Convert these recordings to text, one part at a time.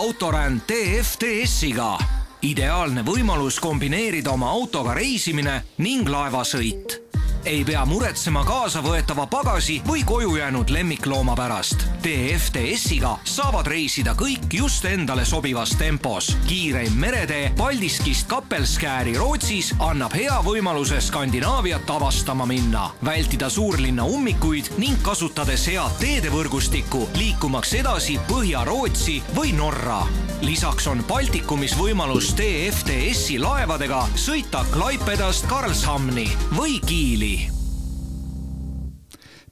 autoränd DFDS-iga. ideaalne võimalus kombineerida oma autoga reisimine ning laevasõit ei pea muretsema kaasavõetava pagasi või koju jäänud lemmiklooma pärast. DFDS-iga saavad reisida kõik just endale sobivas tempos. kiireim meretee Paldiskist Kappelskääri Rootsis annab hea võimaluse Skandinaaviat avastama minna, vältida suurlinna ummikuid ning kasutades head teedevõrgustikku liikumaks edasi Põhja-Rootsi või Norra. lisaks on Baltikumis võimalus DFDS-i laevadega sõita Klaipedast Karlshamni või Kiili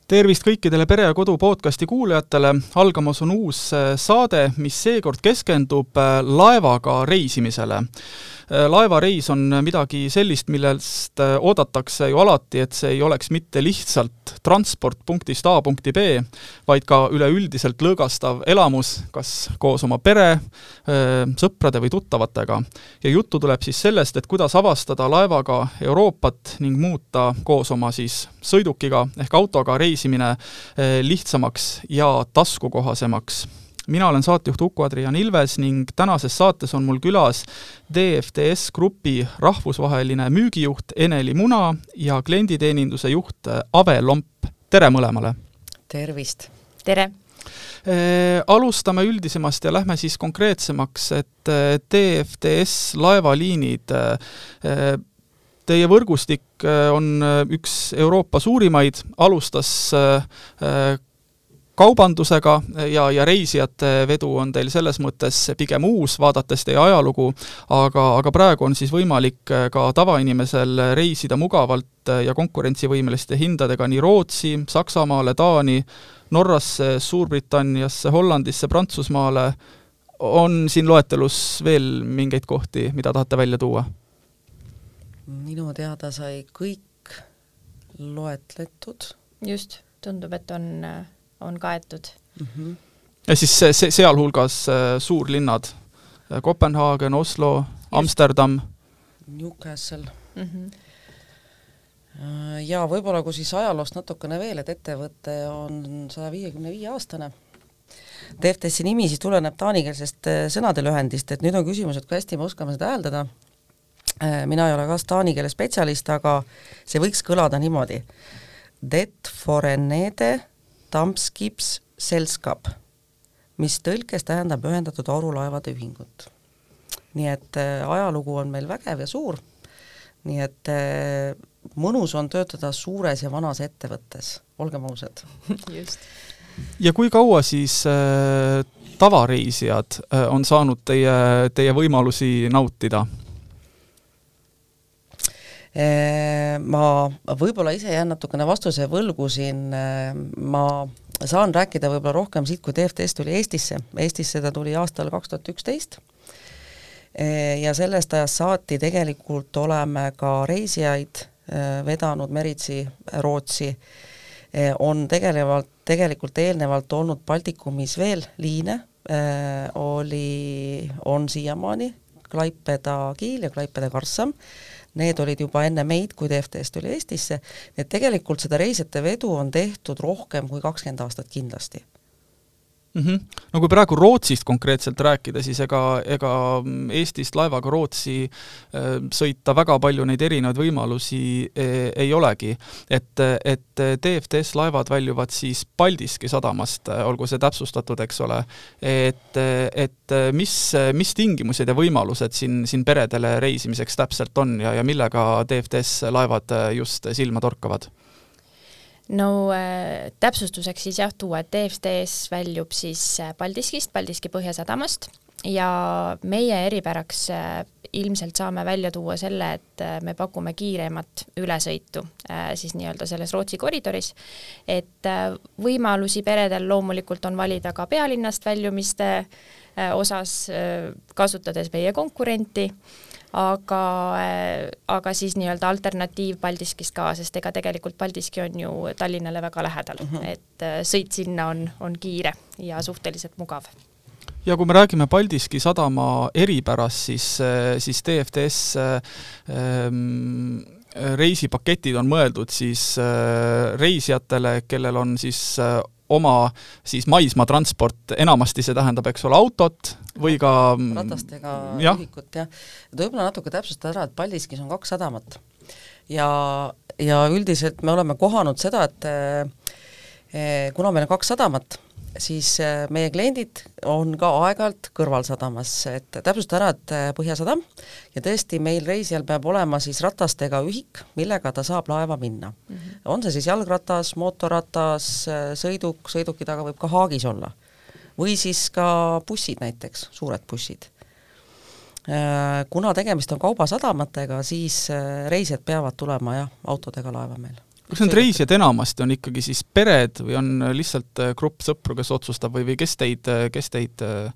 tervist kõikidele Pere ja Kodu podcasti kuulajatele, algamas on uus äh, saade, mis seekord keskendub äh, laevaga reisimisele laevareis on midagi sellist, millest äh, oodatakse ju alati, et see ei oleks mitte lihtsalt transport punktist A punkti B, vaid ka üleüldiselt lõõgastav elamus, kas koos oma pere, äh, sõprade või tuttavatega. ja juttu tuleb siis sellest, et kuidas avastada laevaga Euroopat ning muuta koos oma siis sõidukiga ehk autoga reisimine lihtsamaks ja taskukohasemaks mina olen saatejuht Uku-Adrian Ilves ning tänases saates on mul külas DFDS Grupi rahvusvaheline müügijuht Eneli Muna ja klienditeeninduse juht Ave Lomp, tere mõlemale! tervist! tere! Äh, alustame üldisemast ja lähme siis konkreetsemaks, et äh, DFDS laevaliinid äh, Teie võrgustik on üks Euroopa suurimaid, alustas kaubandusega ja, ja reisijate vedu on teil selles mõttes pigem uus, vaadates teie ajalugu, aga, aga praegu on siis võimalik ka tavainimesel reisida mugavalt ja konkurentsivõimeliste hindadega nii Rootsi, Saksamaale, Taani, Norrasse, Suurbritanniasse, Hollandisse, Prantsusmaale, on siin loetelus veel mingeid kohti, mida tahate välja tuua? minu teada sai kõik loetletud. just, tundub, et on on kaetud mm. -hmm. ja siis see, see, sealhulgas äh, suurlinnad, äh, Kopenhaagen, Oslo, Amsterdam. Newcastle mm. -hmm ja võib-olla kui siis ajaloost natukene veel, et ettevõte on saja viiekümne viie aastane. DFTS-i nimi siis tuleneb taanikeelsest sõnadelühendist, et nüüd on küsimus, et kui hästi me oskame seda hääldada. mina ei ole ka taani keele spetsialist, aga see võiks kõlada niimoodi. Det forenede Dampskips Selskap, mis tõlkes tähendab ühendatud aurulaevade ühingut. nii et äh, ajalugu on meil vägev ja suur, nii et äh, mõnus on töötada suures ja vanas ettevõttes, olgem ausad. just. ja kui kaua siis äh, tavareisijad äh, on saanud teie, teie võimalusi nautida? Ma võib-olla ise jään natukene vastuse võlgu siin, ma saan rääkida võib-olla rohkem siit, kui DFDS tuli Eestisse, Eestisse ta tuli aastal kaks tuhat üksteist. Ja sellest ajast saati tegelikult oleme ka reisijaid vedanud meritsi Rootsi, on tegelevalt, tegelikult eelnevalt olnud Baltikumis veel liine, oli, on siiamaani Klaipeda-Kiil ja Klaipeda-Karssam, need olid juba enne meid, kui DFDS tuli Eestisse, nii et tegelikult seda reisijate vedu on tehtud rohkem kui kakskümmend aastat kindlasti mm. -hmm. no kui praegu Rootsist konkreetselt rääkida, siis ega, ega Eestist laevaga Rootsi äh, sõita väga palju neid erinevaid võimalusi äh, ei olegi. et, et DFDS laevad väljuvad siis Paldiski sadamast, olgu see täpsustatud, eks ole, et, et mis, mis tingimused ja võimalused siin, siin peredele reisimiseks täpselt on ja, ja millega DFDS laevad just silma torkavad? No äh, täpsustuseks siis jah, tuua, et DFDS väljub siis äh, Paldiskist, Paldiski Põhjasadamast. Ja meie eripäraks äh, ilmselt saame välja tuua selle, et me pakume kiiremat ülesõitu siis nii-öelda selles Rootsi koridoris, et võimalusi peredel loomulikult on valida ka pealinnast väljumiste osas kasutades meie konkurenti aga, äh, aga siis nii-öelda alternatiiv Paldiskist ka, sest ega tegelikult Paldiski on ju Tallinnale väga lähedal mm, -hmm. et äh, sõit sinna on, on kiire ja suhteliselt mugav ja kui me räägime Paldiski sadama eripärast, siis, äh, siis DFDS ähm, reisipaketid on mõeldud siis äh, reisijatele, kellel on siis äh, oma siis maismaatransport, enamasti see tähendab, eks ole, autot või ka ratastega ühikut jah, et võib-olla natuke täpsustada ära, et Paldiskis on kaks sadamat. Ja, ja üldiselt me oleme kohanud seda, et eh, kuna meil on kaks sadamat, siis äh, meie kliendid on ka aeg-ajalt kõrvalsadamas, et täpsustada ära, et äh, Põhjasadam ja tõesti, meil reisijal peab olema siis ratastega ühik, millega ta saab laeva minna mm. -hmm. on see siis jalgratas, mootorratas, äh, sõiduk, sõiduki taga võib ka haagis olla. või siis ka bussid näiteks, suured bussid. Kuna tegemist on kaubasadamatega, siis reisijad peavad tulema jah, autodega laeva meil kas need reisijad enamasti on ikkagi siis pered või on lihtsalt äh, grupp sõpru, kes otsustab või, või kes teid, äh, kes teid äh,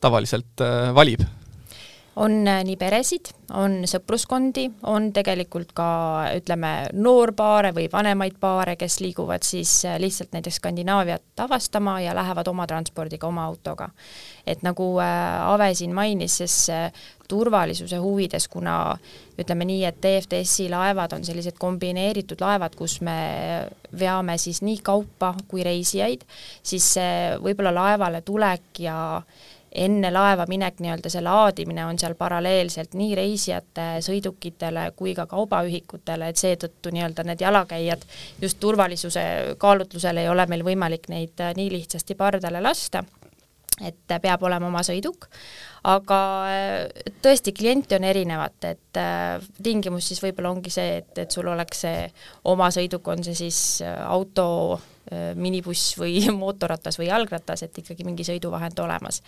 tavaliselt valib? On nii peresid, on sõpruskondi, on tegelikult ka ütleme, noorpaare või vanemaid paare, kes liiguvad siis lihtsalt näiteks Skandinaaviat avastama ja lähevad oma transpordiga, oma autoga. et nagu Ave siin mainis, siis turvalisuse huvides, kuna ütleme nii, et DFDS-i laevad on sellised kombineeritud laevad, kus me veame siis nii kaupa kui reisijaid, siis võib-olla laevale tulek ja enne laeva minek, nii-öelda see laadimine on seal paralleelselt nii reisijate sõidukitele kui ka kaubaühikutele, et seetõttu nii-öelda need jalakäijad just turvalisuse kaalutlusel ei ole meil võimalik neid nii lihtsasti pardale lasta. Et peab olema oma sõiduk, aga äh, tõesti, kliente on erinevat, et äh, tingimus siis võib-olla ongi see, et, et sul oleks see oma sõiduk, on see siis äh, auto, minibuss või mootorratas või jalgratas, et ikkagi mingi sõiduvahend olemas.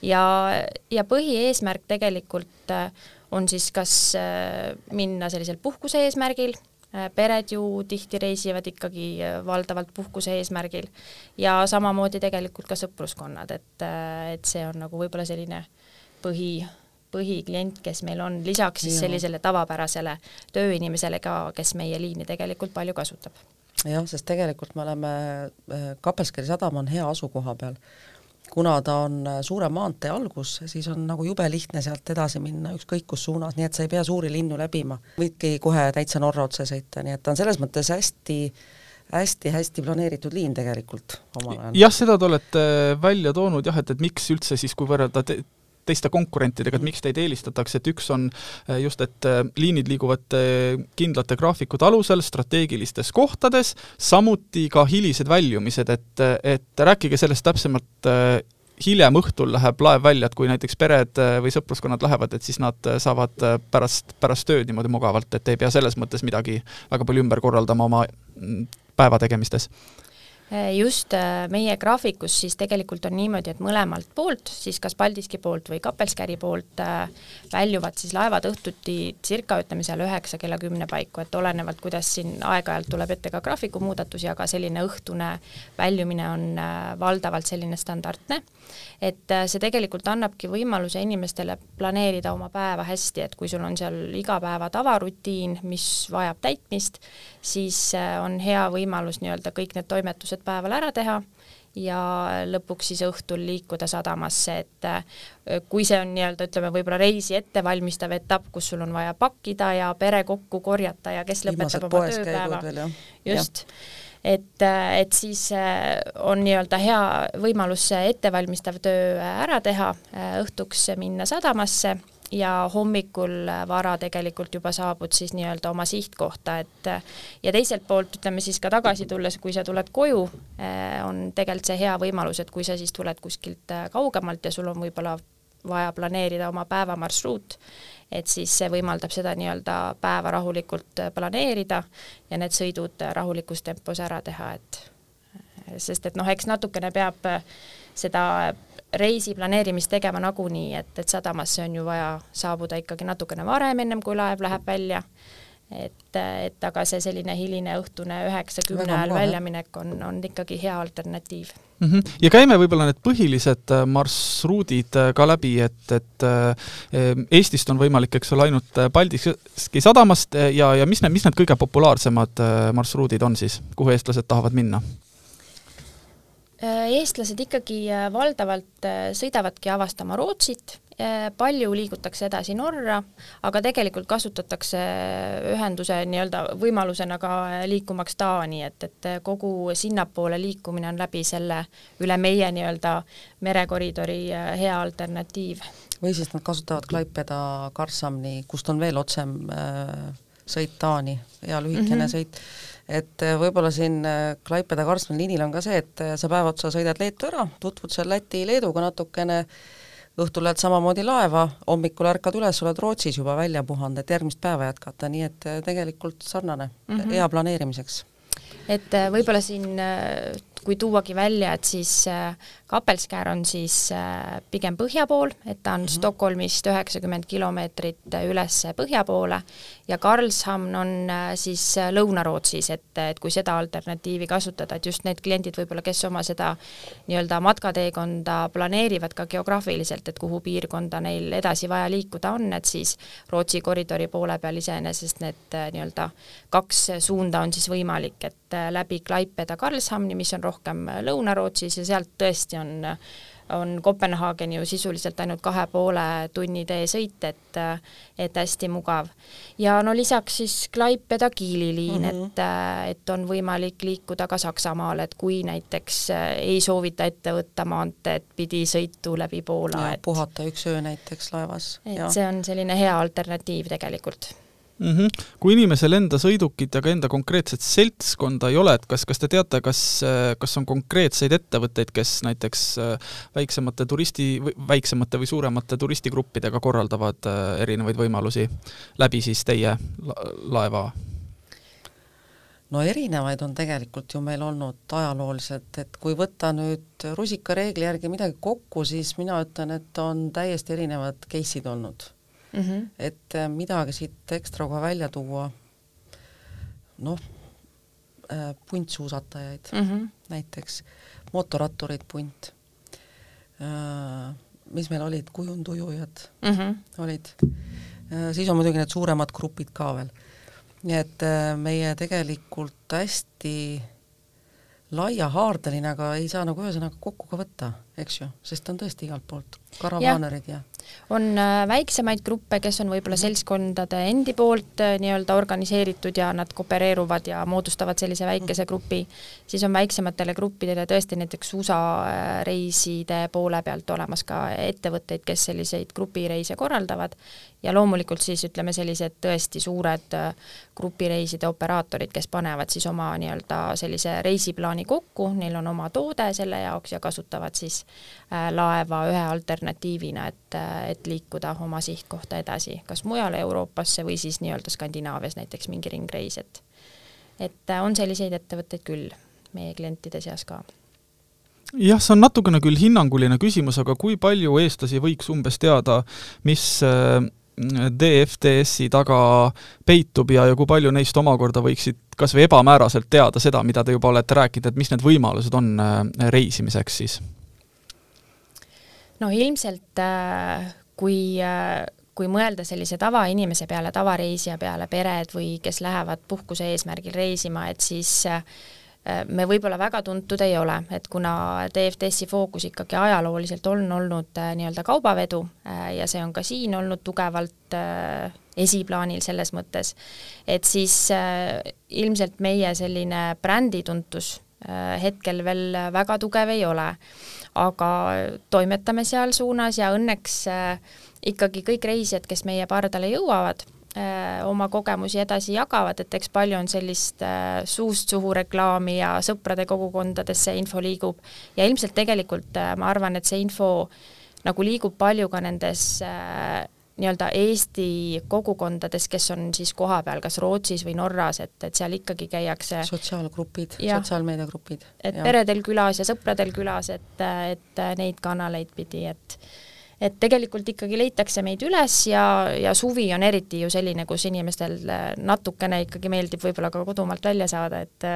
ja, ja põhieesmärk tegelikult on siis kas minna sellisel puhkuse eesmärgil, Äh, pered ju tihti reisivad ikkagi äh, valdavalt puhkuse eesmärgil ja samamoodi tegelikult ka sõpruskonnad, et, äh, et see on nagu võib-olla selline põhi, põhiklient, kes meil on, lisaks siis sellisele tavapärasele tööinimesele ka, kes meie liini tegelikult palju kasutab. jah, sest tegelikult me oleme, Kapelskeri sadam on hea asukoha peal kuna ta on äh, suure maantee algus, siis on nagu jube lihtne sealt edasi minna ükskõik kus suunas, nii et sa ei pea suuri linnu läbima, võidki kohe täitsa Norra otse sõita, nii et ta on selles mõttes hästi hästi-hästi planeeritud liin tegelikult omal ajal. jah, seda te olete välja toonud jah, et, et miks üldse siis, kui võrrelda teiste konkurentidega, et miks teid eelistatakse, et üks on äh, just, et äh, liinid liiguvad kindlate graafikute alusel strateegilistes kohtades, samuti ka hilised väljumised, et, et rääkige sellest täpsemalt hiljem õhtul läheb laev välja, et kui näiteks pered või sõpruskonnad lähevad, et siis nad saavad pärast, pärast tööd niimoodi mugavalt, et ei pea selles mõttes midagi väga palju ümber korraldama oma mm, päeva tegemistes Äh, just äh, meie graafikus siis tegelikult on niimoodi, et mõlemalt poolt, siis kas Paldiski poolt või Kapelskäri poolt äh, väljuvad siis laevad õhtuti circa ütleme seal üheksa kella kümne paiku, et olenevalt, kuidas siin aeg-ajalt tuleb ette ka graafiku muudatusi, aga selline õhtune väljumine on valdavalt selline standardne. et see tegelikult annabki võimaluse inimestele planeerida oma päeva hästi, et kui sul on seal igapäeva tavarutiin, mis vajab täitmist, siis on hea võimalus nii-öelda kõik need toimetused esimesed päeval ära teha ja lõpuks siis õhtul liikuda sadamasse, et äh, kui see on nii-öelda ütleme, võib-olla reisi ettevalmistav etapp, kus sul on vaja pakkida ja pere kokku korjata ja kes lõpetab oma tööpäeva, just, et, äh, et siis äh, on nii-öelda hea võimalus see ettevalmistav töö ära teha, õhtuks minna sadamasse ja hommikul vara tegelikult juba saabud siis nii-öelda oma sihtkohta, et ja teiselt poolt ütleme siis ka tagasi tulles, kui sa tuled koju, eh, on tegelikult see hea võimalus, et kui sa siis tuled kuskilt eh, kaugemalt ja sul on võib-olla vaja planeerida oma päevamarsruut, et siis see võimaldab seda nii-öelda päeva rahulikult eh, planeerida ja need sõidud rahulikus tempos ära teha, et sest et noh, eks natukene peab seda reisi planeerimist tegema nagunii, et, et sadamasse on ju vaja saabuda ikkagi natukene varem, ennem kui laev läheb välja, et, et aga see selline hiline õhtune üheksa-kümne ajal väljaminek on, on ikkagi hea alternatiiv mm. -hmm. ja käime võib-olla need põhilised äh, marsruudid äh, ka läbi, et, et äh, Eestist on võimalik, eks ole, ainult Paldiski sadamast ja, ja mis need, mis need kõige populaarsemad marsruudid on siis, kuhu eestlased tahavad minna? Eestlased ikkagi valdavalt sõidavadki avastama Rootsit Äh, palju liigutakse edasi Norra, aga tegelikult kasutatakse ühenduse nii-öelda võimalusena ka liikumaks Taani, et, et kogu sinnapoole liikumine on läbi selle üle meie nii-öelda merekoridori äh, hea alternatiiv. või siis nad kasutavad Klaipeda, Karsamni, kust on veel otsem äh, sõit Taani, hea lühikene mm -hmm. sõit et võib-olla siin Klaipeda-Karlsmani liinil on ka see, et sa päev otsa sõidad Leetu ära, tutvud seal Läti-Leeduga natukene, õhtul lähed samamoodi laeva, hommikul ärkad üles, oled Rootsis juba välja puhanud, et järgmist päeva jätkata, nii et äh, tegelikult sarnane mm, -hmm. hea planeerimiseks. et äh, võib-olla siin äh, kui tuuagi välja, et siis Kapelskär on siis pigem põhja pool, et ta on mm -hmm. Stockholmist üheksakümmend kilomeetrit üles põhja poole ja Karlshamn on äh, siis äh, Lõuna-Rootsis, et, et kui seda alternatiivi kasutada, et just need kliendid võib-olla, kes oma seda nii-öelda matkateekonda planeerivad ka geograafiliselt, et kuhu piirkonda neil edasi vaja liikuda on, et siis Rootsi koridori poole peal iseenesest need äh, nii-öelda kaks suunda on siis võimalik, et läbi Klaipeda Karlshamni, mis on rohkem Lõuna-Rootsis ja sealt tõesti on on Kopenhaagen ju sisuliselt ainult kahe poole tunni teesõit, et et hästi mugav. ja no lisaks siis Klaipeda-Kiili liin mm, -hmm. et, et on võimalik liikuda ka Saksamaale, et kui näiteks ei soovita ette võtta maanteed pidi sõitu läbi Poola, puhata üks öö näiteks laevas. et ja. see on selline hea alternatiiv tegelikult mm. -hmm. kui inimesel enda sõidukit ja ka enda konkreetset seltskonda ei ole, et kas, kas te teate, kas, kas on konkreetseid ettevõtteid, kes näiteks äh, väiksemate turisti, väiksemate või suuremate turistigruppidega korraldavad äh, erinevaid võimalusi läbi siis teie laeva? no erinevaid on tegelikult ju meil olnud ajalooliselt, et kui võtta nüüd rusikareegli järgi midagi kokku, siis mina ütlen, et on täiesti erinevad case'id olnud mm. -hmm. et äh, midagi siit ekstra kohe välja tuua, noh äh,, puntsuusatajaid mm -hmm. näiteks, mootorratturid punt äh,, mis meil olid, kujundujujad mm -hmm. olid siis on muidugi need suuremad grupid ka veel. nii et meie tegelikult hästi laiahaardeline, aga ei saa nagu ühesõnaga kokku ka võtta, eks ju, sest on tõesti igalt poolt karavaanerid ja, ja on äh, väiksemaid gruppe, kes on võib-olla seltskondade endi poolt äh, nii-öelda organiseeritud ja nad koopereeruvad ja moodustavad sellise väikese grupi, siis on väiksematele gruppidele tõesti näiteks USA äh, reiside poole pealt olemas ka ettevõtteid, kes selliseid grupireise korraldavad ja loomulikult siis ütleme, sellised tõesti suured grupireiside operaatorid, kes panevad siis oma nii-öelda sellise reisiplaani kokku, neil on oma toode selle jaoks ja kasutavad siis laeva ühe alternatiivina, et et liikuda oma sihtkohta edasi, kas mujale Euroopasse või siis nii-öelda Skandinaavias näiteks mingi ringreis, et et on selliseid ettevõtteid küll meie klientide seas ka. Jah, see on natukene küll hinnanguline küsimus, aga kui palju eestlasi võiks umbes teada, mis äh, DFDS-i taga peitub ja, ja kui palju neist omakorda võiksid kas või ebamääraselt teada seda, mida te juba olete rääkinud, et mis need võimalused on äh, reisimiseks siis? no ilmselt äh, kui äh, kui mõelda sellise tavainimese peale, tavareisija peale, pered või kes lähevad puhkuse eesmärgil reisima, et siis äh, me võib-olla väga tuntud ei ole, et kuna DFDS-i fookus ikkagi ajalooliselt on olnud nii-öelda kaubavedu ja see on ka siin olnud tugevalt esiplaanil selles mõttes, et siis ilmselt meie selline brändituntus hetkel veel väga tugev ei ole. Aga toimetame seal suunas ja õnneks äh, ikkagi kõik reisijad, kes meie pardale jõuavad, äh, oma kogemusi edasi jagavad, et eks palju on sellist äh, suust suhu reklaami ja sõprade kogukondades see info liigub ja ilmselt tegelikult ma arvan, et see info nagu liigub palju ka nendes nii-öelda Eesti kogukondades, kes on siis kohapeal kas Rootsis või Norras, et, et seal ikkagi käiakse sotsiaalgrupid, sotsiaalmeediagrupid. et ja. peredel külas ja sõpradel külas, et, et neid kanaleid pidi, et et tegelikult ikkagi leitakse meid üles ja, ja suvi on eriti ju selline, kus inimestel natukene ikkagi meeldib võib-olla ka kodumaalt välja saada, et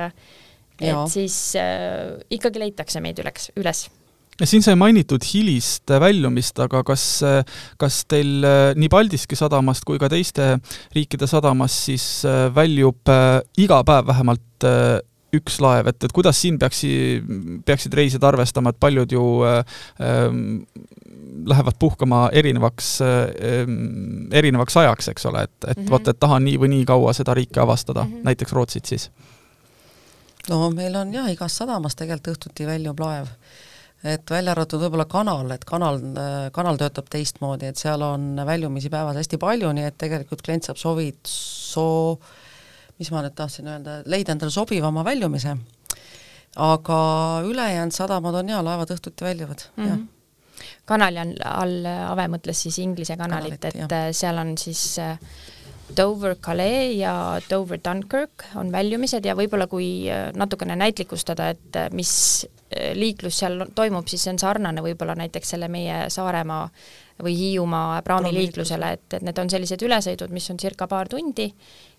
et ja. siis äh, ikkagi leitakse meid üles, üles siin sai mainitud hilist väljumist, aga kas, kas teil äh, nii Paldiski sadamast kui ka teiste riikide sadamast siis äh, väljub äh, iga päev vähemalt üks laev, et, et kuidas siin peaks, peaksid reisijad arvestama, et paljud ju äh, lähevad puhkama erinevaks äh,, erinevaks ajaks, eks ole, et, et mm -hmm. vot, et tahan nii või nii kaua seda riiki avastada mm, -hmm. näiteks Rootsit siis? no meil on jah, igas sadamas tegelikult õhtuti väljub laev et välja arvatud võib-olla kanal, et kanal, kanal töötab teistmoodi, et seal on väljumisi päevas hästi palju, nii et tegelikult klient saab sovid, soo-, mis ma nüüd tahtsin öelda, leida endale sobivama väljumise. aga ülejäänud sadamad on jaa, laevad õhtuti väljuvad mm, -hmm. jah kanali all, all Ave mõtles siis Inglise kanalit, kanalit, et jah. Äh, seal on siis äh, Dover Calais ja Dover Dunkirk on väljumised ja võib-olla kui äh, natukene näitlikustada, et mis liiklus seal toimub, siis see on sarnane võib-olla näiteks selle meie Saaremaa või Hiiumaa praamiliiklusele, et, et need on sellised ülesõidud, mis on circa paar tundi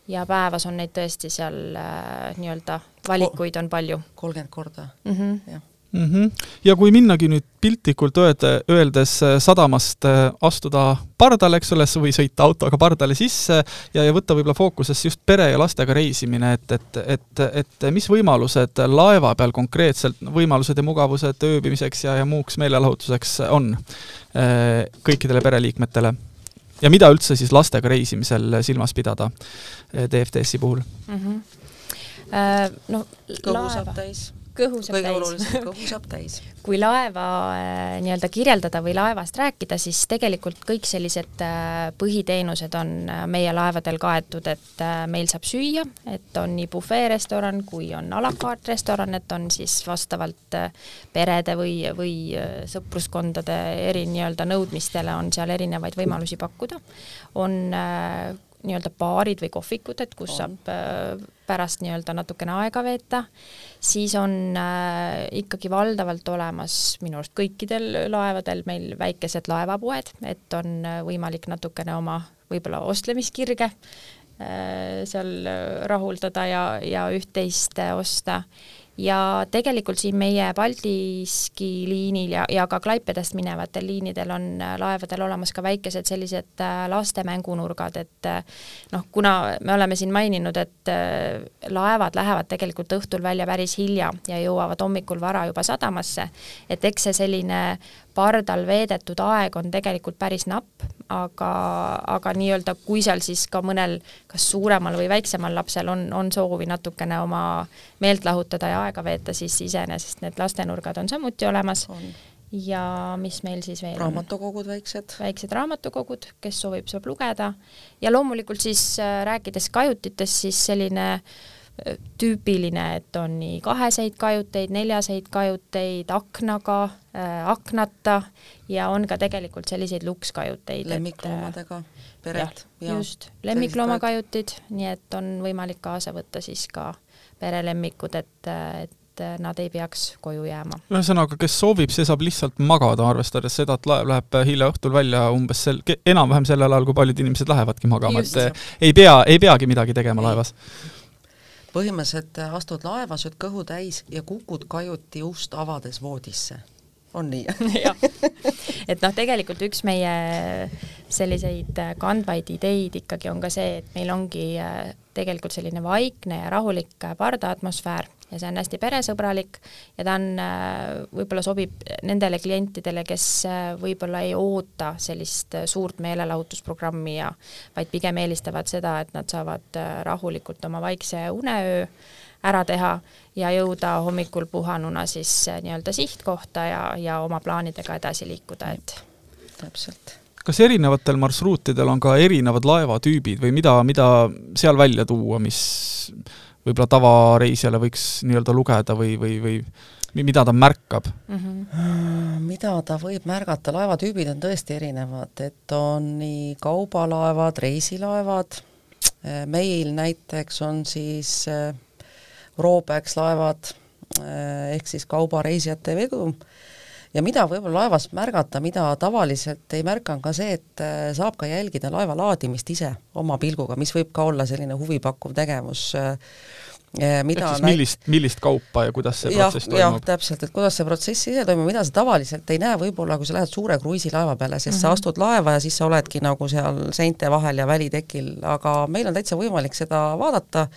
ja päevas on neid tõesti seal äh, nii-öelda valikuid on palju. kolmkümmend korda mm, -hmm. jah mm. -hmm. ja kui minnagi nüüd piltlikult öelda, öeldes äh, sadamast äh, astuda pardale, eks ole, või sõita autoga pardale sisse ja, ja võtta võib-olla fookusesse just pere ja lastega reisimine, et, et, et, et mis võimalused laeva peal konkreetselt, võimalused ja mugavused ööbimiseks ja, ja muuks meelelahutuseks on äh, kõikidele pereliikmetele? Ja mida üldse siis lastega reisimisel silmas pidada DFDS-i puhul mm? -hmm. No kõhu saab täis kõhu saab kõige olulisem, kõhu saab täis. kui laeva äh, nii-öelda kirjeldada või laevast rääkida, siis tegelikult kõik sellised äh, põhiteenused on äh, meie laevadel kaetud, et meil saab süüa, et on nii bufeerestoran kui on a la carte restoran, et on siis vastavalt perede või, või sõpruskondade eri nii-öelda nõudmistele on seal erinevaid võimalusi pakkuda. on nii-öelda baarid või kohvikud, et kus on. saab äh, pärast nii-öelda natukene aega veeta, siis on äh, ikkagi valdavalt olemas minu arust kõikidel laevadel meil väikesed laevapoed, et on äh, võimalik natukene oma võib-olla ostlemiskirge äh, seal äh, rahuldada ja, ja üht-teist osta ja tegelikult siin meie Paldiski liinil ja, ja ka Klaipedast minevatel liinidel on äh, laevadel olemas ka väikesed sellised äh, laste mängunurgad, et äh, noh, kuna me oleme siin maininud, et laevad lähevad tegelikult õhtul välja päris hilja ja jõuavad hommikul vara juba sadamasse, et eks see selline pardal veedetud aeg on tegelikult päris napp, aga, aga nii-öelda kui seal siis ka mõnel kas suuremal või väiksemal lapsel on, on soovi natukene oma meelt lahutada ja aega veeta, siis iseenesest need lastenurgad on samuti olemas. ja mis meil siis veel raamatukogud väiksed. väiksed raamatukogud, kes soovib, saab lugeda ja loomulikult siis äh, rääkides kajutitest, siis selline äh, tüüpiline, et on nii kaheseid kajuteid, neljaseid kajuteid, aknaga äh,, aknata ja on ka tegelikult selliseid lukskajuteid. lemmikloomadega pered. just, lemmikloomakajutid, nii et on võimalik kaasa võtta siis ka perelemmikud, et, et nad ei peaks koju jääma. ühesõnaga, kes soovib, see saab lihtsalt magada, arvestades seda, et laev läheb hilja õhtul välja umbes sel, enam-vähem sellel ajal, kui paljud inimesed lähevadki magama, et ei pea, ei peagi midagi tegema laevas põhimõtteliselt astud laeva, sööd kõhu täis ja kukud kajuti ust avades voodisse. On nii. Et noh, tegelikult üks meie selliseid kandvaid ideid ikkagi on ka see, et meil ongi äh, tegelikult selline vaikne ja rahulik pardaatmosfäär ja see on hästi peresõbralik ja ta on, äh, võib-olla sobib nendele klientidele, kes äh, võib-olla ei oota sellist äh, suurt meelelahutusprogrammi ja vaid pigem eelistavad seda, et nad saavad rahulikult oma vaikse uneöö ära teha ja jõuda hommikul puhanuna siis nii-öelda sihtkohta ja, ja oma plaanidega edasi liikuda, et täpselt kas erinevatel marsruutidel on ka erinevad laevatüübid või mida, mida seal välja tuua, mis võib-olla tavareisijale võiks nii-öelda lugeda või, või, või mida ta märkab mm? -hmm. mida ta võib märgata, laevatüübid on tõesti erinevad, et on nii kaubalaevad, reisilaevad, meil näiteks on siis äh, Robex laevad äh, ehk siis kaubareisijate vedu ja mida võib-olla laevas märgata, mida tavaliselt ei märka, on ka see, et äh, saab ka jälgida laeva laadimist ise oma pilguga, mis võib ka olla selline huvipakkuv tegevus äh, mida ehk siis millist, millist kaupa ja kuidas see ja, protsess toimub? jah, täpselt, et kuidas see protsess ise toimub, mida sa tavaliselt ei näe võib-olla, kui sa lähed suure kruiisilaeva peale, sest mm -hmm. sa mhm. astud laeva ja siis sa oledki nagu seal seinte vahel ja välitekil, aga meil on täitsa võimalik seda vaadata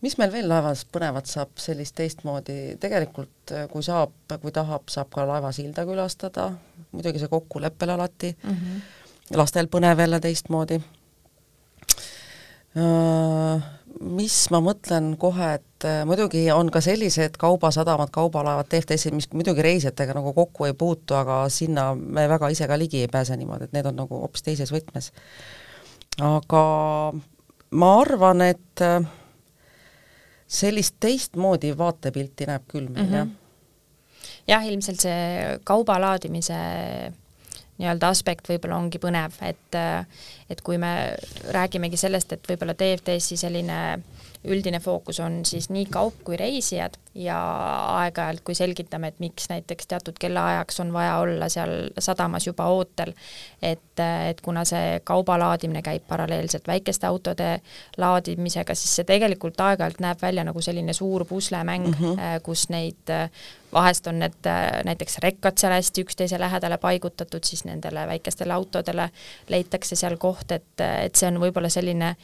mis meil veel laevas põnevat saab sellist teistmoodi, tegelikult kui saab, kui tahab, saab ka laevasilda külastada, muidugi see kokkuleppel alati mm, -hmm. lastel põnev jälle teistmoodi mis ma mõtlen kohe, et muidugi on ka sellised kaubasadamad, kaubalaevad, TFTS-id, mis muidugi reisijatega nagu kokku ei puutu, aga sinna me väga ise ka ligi ei pääse niimoodi, et need on nagu hoopis teises võtmes. aga ma arvan, et sellist teistmoodi vaatepilti näeb küll meil mm, -hmm. jah. jah, ilmselt see kauba laadimise nii-öelda aspekt võib-olla ongi põnev, et et kui me räägimegi sellest, et võib-olla DFDS-i selline üldine fookus on siis nii kaup kui reisijad ja aeg-ajalt, kui selgitame, et miks näiteks teatud kellaajaks on vaja olla seal sadamas juba ootel, et, et kuna see kauba laadimine käib paralleelselt väikeste autode laadimisega, siis see tegelikult aeg-ajalt näeb välja nagu selline suur puslemäng mm, -hmm. kus neid vahest on need äh, näiteks rekkad seal hästi üksteise lähedale paigutatud, siis nendele väikestele autodele leitakse seal koht, et, et see on võib-olla selline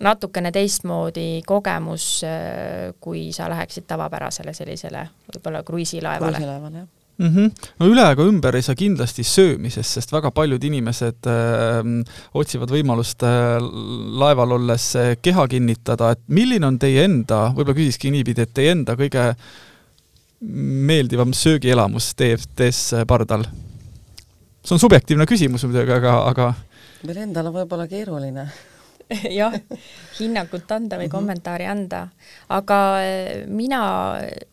natukene teistmoodi kogemus, äh, kui sa läheksid tavapärasele sellisele võib-olla kruiisilaevale. kruiisilaevale, jah mm. -hmm. no üle ega ümber ei saa kindlasti söömisest, sest väga paljud inimesed äh, otsivad võimalust äh, laeval olles äh, keha kinnitada, et milline on teie enda, võib-olla küsiski niipidi, et teie enda kõige äh, meeldivam söögielamus DFT-s pardal? see on subjektiivne küsimus muidugi, aga, aga meil endal on võib-olla keeruline jah, hinnangut anda või mhm. kommentaari anda, aga eh, mina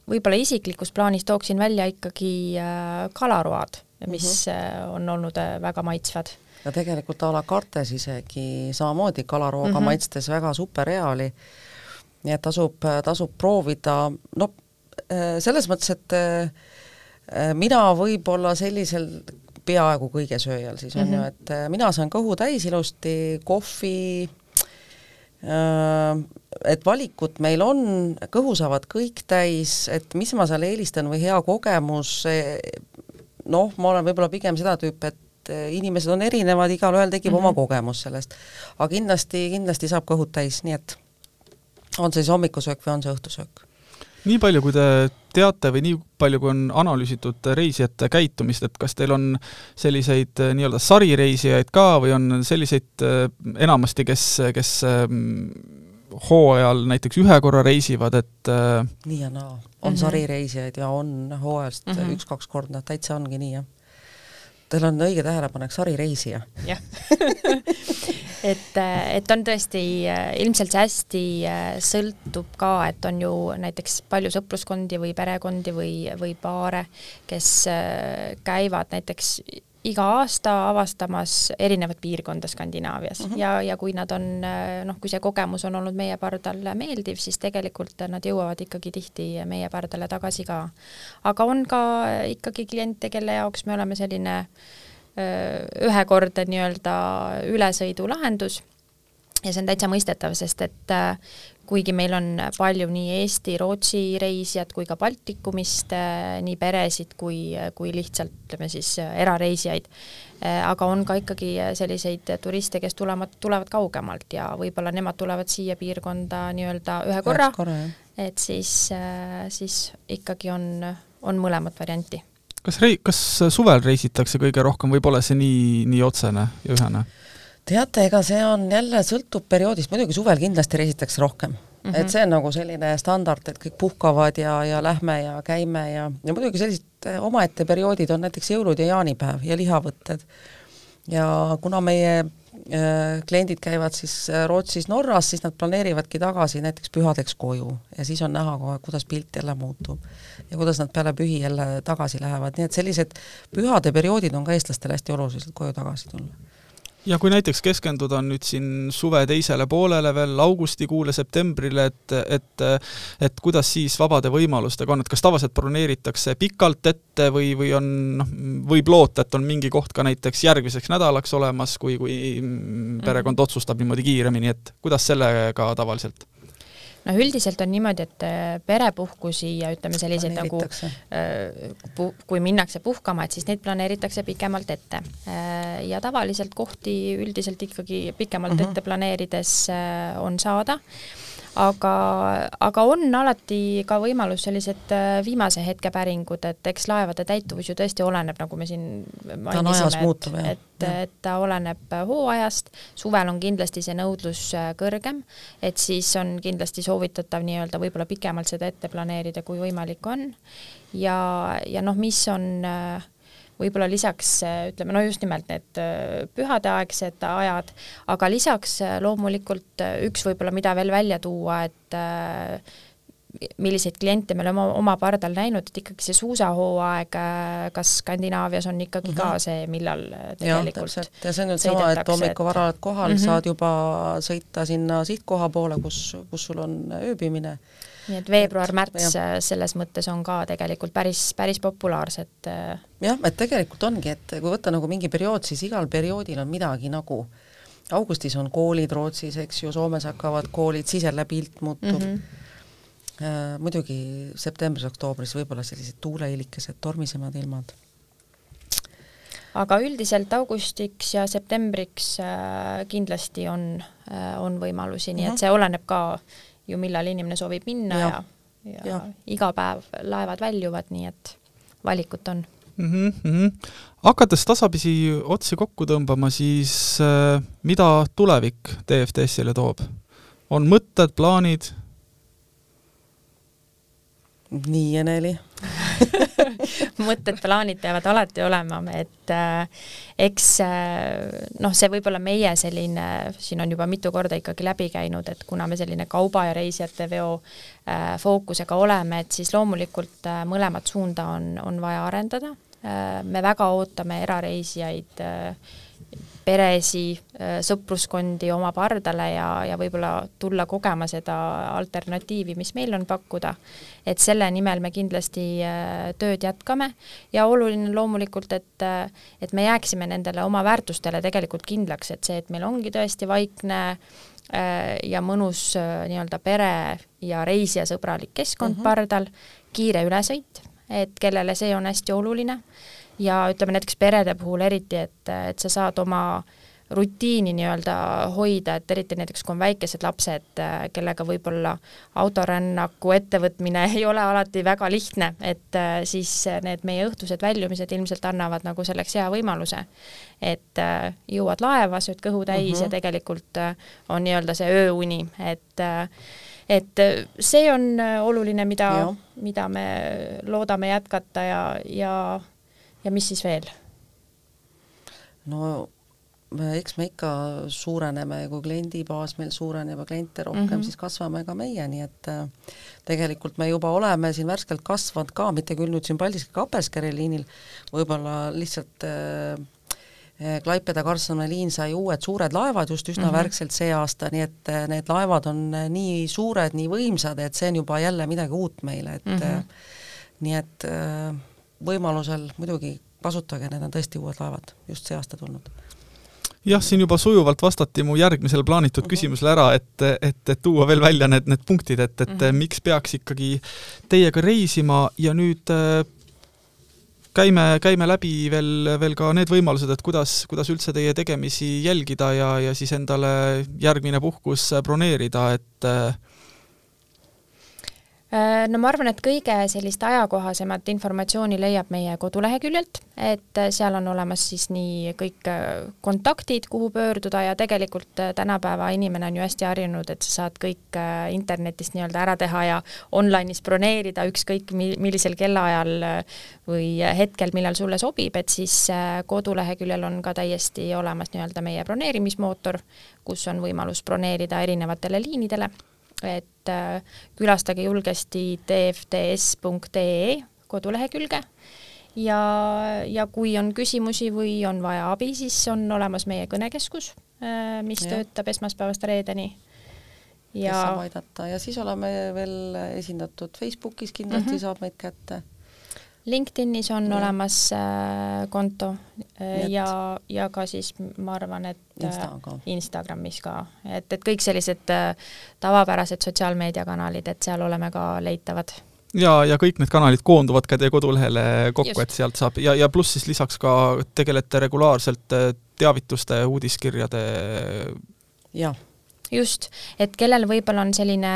võib-olla isiklikus plaanis tooksin välja ikkagi eh, kalaroad, mis mm -hmm. on olnud väga maitsvad. ja tegelikult a la carte's isegi samamoodi kalarooga mm -hmm. maitstes väga super hea oli. nii et tasub, tasub proovida, no selles mõttes, et mina võib-olla sellisel peaaegu kõige sööjal siis on mm -hmm. ju, et äh, mina saan kõhu täis ilusti, kohvi, et valikut meil on, kõhu saavad kõik täis, et mis ma seal eelistan või hea kogemus, noh, ma olen võib-olla pigem seda tüüpi, et inimesed on erinevad, igalühel tekib mm -hmm. oma kogemus sellest. aga kindlasti, kindlasti saab kõhud täis, nii et on see siis hommikusöök või on see õhtusöök nii palju, kui te teate või nii palju, kui on analüüsitud reisijate käitumist, et kas teil on selliseid eh, nii-öelda sarireisijaid ka või on selliseid eh, enamasti, kes, kes mm, hooajal näiteks ühe korra reisivad, et eh, nii ja naa, on mm -hmm. sarireisijaid ja on hooajast mm -hmm. üks-kaks korda, täitsa ongi nii, jah. Teil on õige tähelepanek, sarireisija. jah et, et on tõesti, ilmselt see hästi äh, sõltub ka, et on ju näiteks palju sõpruskondi või perekondi või, või paare, kes äh, käivad näiteks iga aasta avastamas erinevat piirkonda Skandinaavias mhm. -huh. ja, ja kui nad on äh, noh, kui see kogemus on olnud meie pardal meeldiv, siis tegelikult nad jõuavad ikkagi tihti meie pardale tagasi ka. aga on ka ikkagi kliente, kelle jaoks me oleme selline äh, ühekordne nii-öelda ülesõidulahendus. Ja see on täitsa mõistetav, sest et kuigi meil on palju nii Eesti, Rootsi reisijad kui ka Baltikumist, nii peresid kui, kui lihtsalt ütleme siis erareisijaid, aga on ka ikkagi selliseid turiste, kes tulevad, tulevad kaugemalt ja võib-olla nemad tulevad siia piirkonda nii-öelda ühe korra, et siis, siis ikkagi on, on mõlemat varianti kas rei-, kas suvel reisitakse kõige rohkem või pole see nii, nii otsene ja ühene? teate, ega see on jälle, sõltub perioodist, muidugi suvel kindlasti reisitakse rohkem mm. -hmm. et see on nagu selline standard, et kõik puhkavad ja, ja lähme ja käime ja, ja muidugi sellised eh, omaette perioodid on näiteks jõulud ja jaanipäev ja lihavõtted. ja kuna meie kliendid käivad siis eh, Rootsis, Norras, siis nad planeerivadki tagasi näiteks pühadeks koju. Ja siis on näha kohe, kuidas pilt jälle muutub. Ja kuidas nad peale pühi jälle tagasi lähevad, nii et sellised pühade perioodid on ka eestlastele hästi olulised koju tagasi tulla ja kui näiteks keskenduda nüüd siin suve teisele poolele veel, augustikuule, septembrile, et, et et kuidas siis vabade võimalustega on, et kas tavaliselt broneeritakse pikalt ette või, või on noh, võib loota, et on mingi koht ka näiteks järgmiseks nädalaks olemas, kui, kui perekond mhm. otsustab niimoodi kiiremini, et kuidas sellega tavaliselt? Noh, üldiselt on niimoodi, et äh, perepuhkusi ja ütleme, selliseid nagu äh, kui minnakse puhkama, et siis neid planeeritakse pikemalt ette. Äh, ja tavaliselt kohti üldiselt ikkagi pikemalt mm -hmm. ette planeerides on saada aga, aga on alati ka võimalus sellised äh, viimase hetke päringud, et eks laevade täituvus ju tõesti oleneb, nagu me siin mainisime, et, et, et ta oleneb hooajast, suvel on kindlasti see nõudlus äh, kõrgem, et siis on kindlasti soovitatav nii-öelda võib-olla pikemalt seda ette planeerida, kui võimalik on. ja, ja noh, mis on äh, võib-olla lisaks ütleme, no just nimelt need äh, pühadeaegsed ajad, aga lisaks äh, loomulikult äh, üks võib-olla, mida veel välja tuua, et milliseid kliente me oleme oma pardal näinud, et ikkagi see suusahooaeg kas Skandinaavias on ikkagi mm -hmm. ka mhm. see, millal tegelikult ja, ja see on nüüd sama, et hommikul vara oled kohal mm, -hmm. saad juba sõita sinna sihtkoha poole, kus, kus sul on ööbimine nii et veebruar-märts äh, selles mõttes on ka tegelikult päris, päris populaarsed. Äh, jah, et tegelikult ongi, et kui võtta nagu mingi periood, siis igal perioodil on midagi nagu, augustis on koolid Rootsis, eks ju, Soomes hakkavad koolid, siis jälle pilt muutub mm. -hmm. Muidugi septembris-oktoobris võib-olla sellised tuuleiilikesed, tormisemad ilmad aga üldiselt augustiks ja septembriks kindlasti on on võimalusi, nii et mhm. see oleneb ka ju millal inimene soovib minna ja, ja, ja, ja iga päev laevad väljuvad, nii et valikut on mm. -hmm. hakates tasapisi otsi kokku tõmbama, siis äh, mida tulevik DFDS-ile toob? on mõtted, plaanid? nii, Eneli mõtted, plaanid peavad alati olema, et äh, eks äh, noh, see võib olla meie selline, siin on juba mitu korda ikkagi läbi käinud, et kuna me selline kauba ja reisijate veo äh, fookusega oleme, et siis loomulikult äh, mõlemat suunda on, on vaja arendada äh,. me väga ootame erareisijaid äh, peresi, äh, sõpruskondi oma pardale ja, ja võib-olla tulla kogema seda alternatiivi, mis meil on pakkuda. et selle nimel me kindlasti äh, tööd jätkame ja oluline loomulikult, et, äh, et me jääksime nendele oma väärtustele tegelikult kindlaks, et see, et meil ongi tõesti vaikne ja mõnus nii-öelda pere- ja reisijasõbralik keskkond mm -hmm. pardal, kiire ülesõit, et kellele see on hästi oluline ja ütleme näiteks perede puhul eriti, et, et sa saad oma rutiini nii-öelda hoida, et eriti näiteks kui on väikesed lapsed, kellega võib-olla autorännaku ettevõtmine ei ole alati väga lihtne, et siis need meie õhtused väljumised ilmselt annavad nagu selleks hea võimaluse. et jõuad laeva, sööd kõhu täis uh -huh. ja mhm. tegelikult on nii-öelda see ööuni, et et see on oluline, mida, mida me loodame jätkata ja, ja ja mis siis veel? no eks me ikka suureneme, kui kliendibaas meil suureneb ja kliente rohkem mm, -hmm. siis kasvame ka meie, nii et äh, tegelikult me juba oleme siin värskelt kasvanud ka, mitte küll nüüd siin Paldiski-Kappelskärri liinil, võib-olla lihtsalt äh, äh Klaipeda-Karlsruhe liin sai uued suured laevad just üsna mm -hmm. värskselt see aasta, nii et äh, need laevad on nii suured, nii võimsad, et see on juba jälle midagi uut meile, et mm -hmm. nii et äh, võimalusel muidugi kasutage, need on tõesti uued laevad, just see aasta tulnud jah, siin juba sujuvalt vastati mu järgmisele plaanitud mm -hmm. küsimusele ära, et, et, et tuua veel välja need, need punktid, et, et mm -hmm. miks peaks ikkagi teiega reisima ja nüüd äh, käime, käime läbi veel, veel ka need võimalused, et kuidas, kuidas üldse teie tegemisi jälgida ja, ja siis endale järgmine puhkus broneerida, et äh, no ma arvan, et kõige sellist ajakohasemat informatsiooni leiab meie koduleheküljelt, et äh, seal on olemas siis nii kõik äh, kontaktid, kuhu pöörduda ja tegelikult tänapäeva inimene on ju hästi harjunud, et sa saad kõik internetist nii-öelda ära teha ja online'is broneerida ükskõik mi-, millisel kellaajal või hetkel, millal sulle sobib, et siis koduleheküljel on ka täiesti olemas nii-öelda meie broneerimismootor, kus on võimalus broneerida erinevatele liinidele et äh, külastage julgesti tfds.ee kodulehekülge ja, ja kui on küsimusi või on vaja abi, siis on olemas meie kõnekeskus, äh, mis ja. töötab esmaspäevast reedeni. ja kes saab aidata ja siis oleme veel esindatud Facebookis, kindlasti mm -hmm. saab meid kätte LinkedInis on ja. olemas äh, konto äh, ja, ja ka siis ma arvan, et äh, Instagramis ka, et, et kõik sellised tavapärased sotsiaalmeediakanalid, et seal oleme ka leitavad. ja, ja kõik need kanalid koonduvad ka teie kodulehele kokku, et sealt saab ja, ja pluss siis lisaks ka tegelete regulaarselt teavituste, uudiskirjade jah just, et kellel võib-olla on selline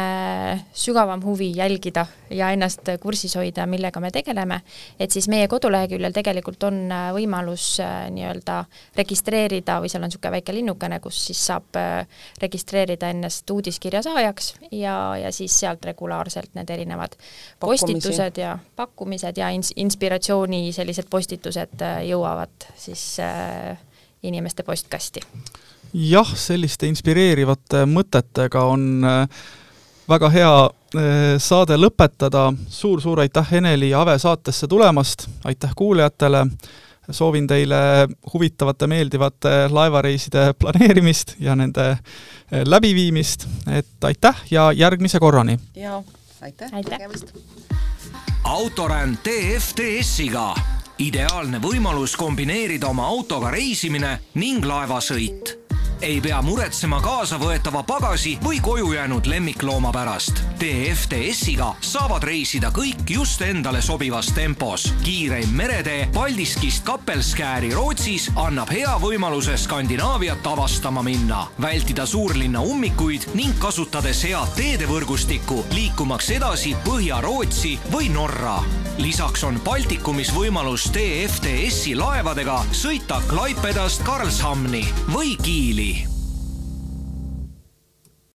sügavam huvi jälgida ja ennast kursis hoida, millega me tegeleme, et siis meie koduleheküljel tegelikult on äh, võimalus äh, nii-öelda registreerida või seal on niisugune väike linnukene, kus siis saab äh, registreerida ennast uudiskirja saajaks ja, ja siis sealt regulaarselt need erinevad Pakkumisi. postitused ja pakkumised ja ins-, inspiratsiooni sellised postitused jõuavad siis äh, inimeste postkasti jah, selliste inspireerivate mõtetega on äh, väga hea äh, saade lõpetada suur,, suur-suur aitäh Eneli ja Ave saatesse tulemast, aitäh kuulajatele, soovin teile huvitavate, meeldivate laevareiside planeerimist ja nende äh, läbiviimist, et aitäh ja järgmise korrani! jaa, aitäh, aitäh.! autoränd DFDS-iga ideaalne võimalus kombineerida oma autoga reisimine ning laevasõit ei pea muretsema kaasavõetava pagasi või koju jäänud lemmiklooma pärast. DFDS-iga saavad reisida kõik just endale sobivas tempos. kiireim meretee Paldiskist Kappelskääri Rootsis annab hea võimaluse Skandinaaviat avastama minna, vältida suurlinna ummikuid ning kasutades head teedevõrgustikku liikumaks edasi Põhja-Rootsi või Norra. lisaks on Baltikumis võimalus DFDS-i laevadega sõita Klaipedast Karlshamni või Kiili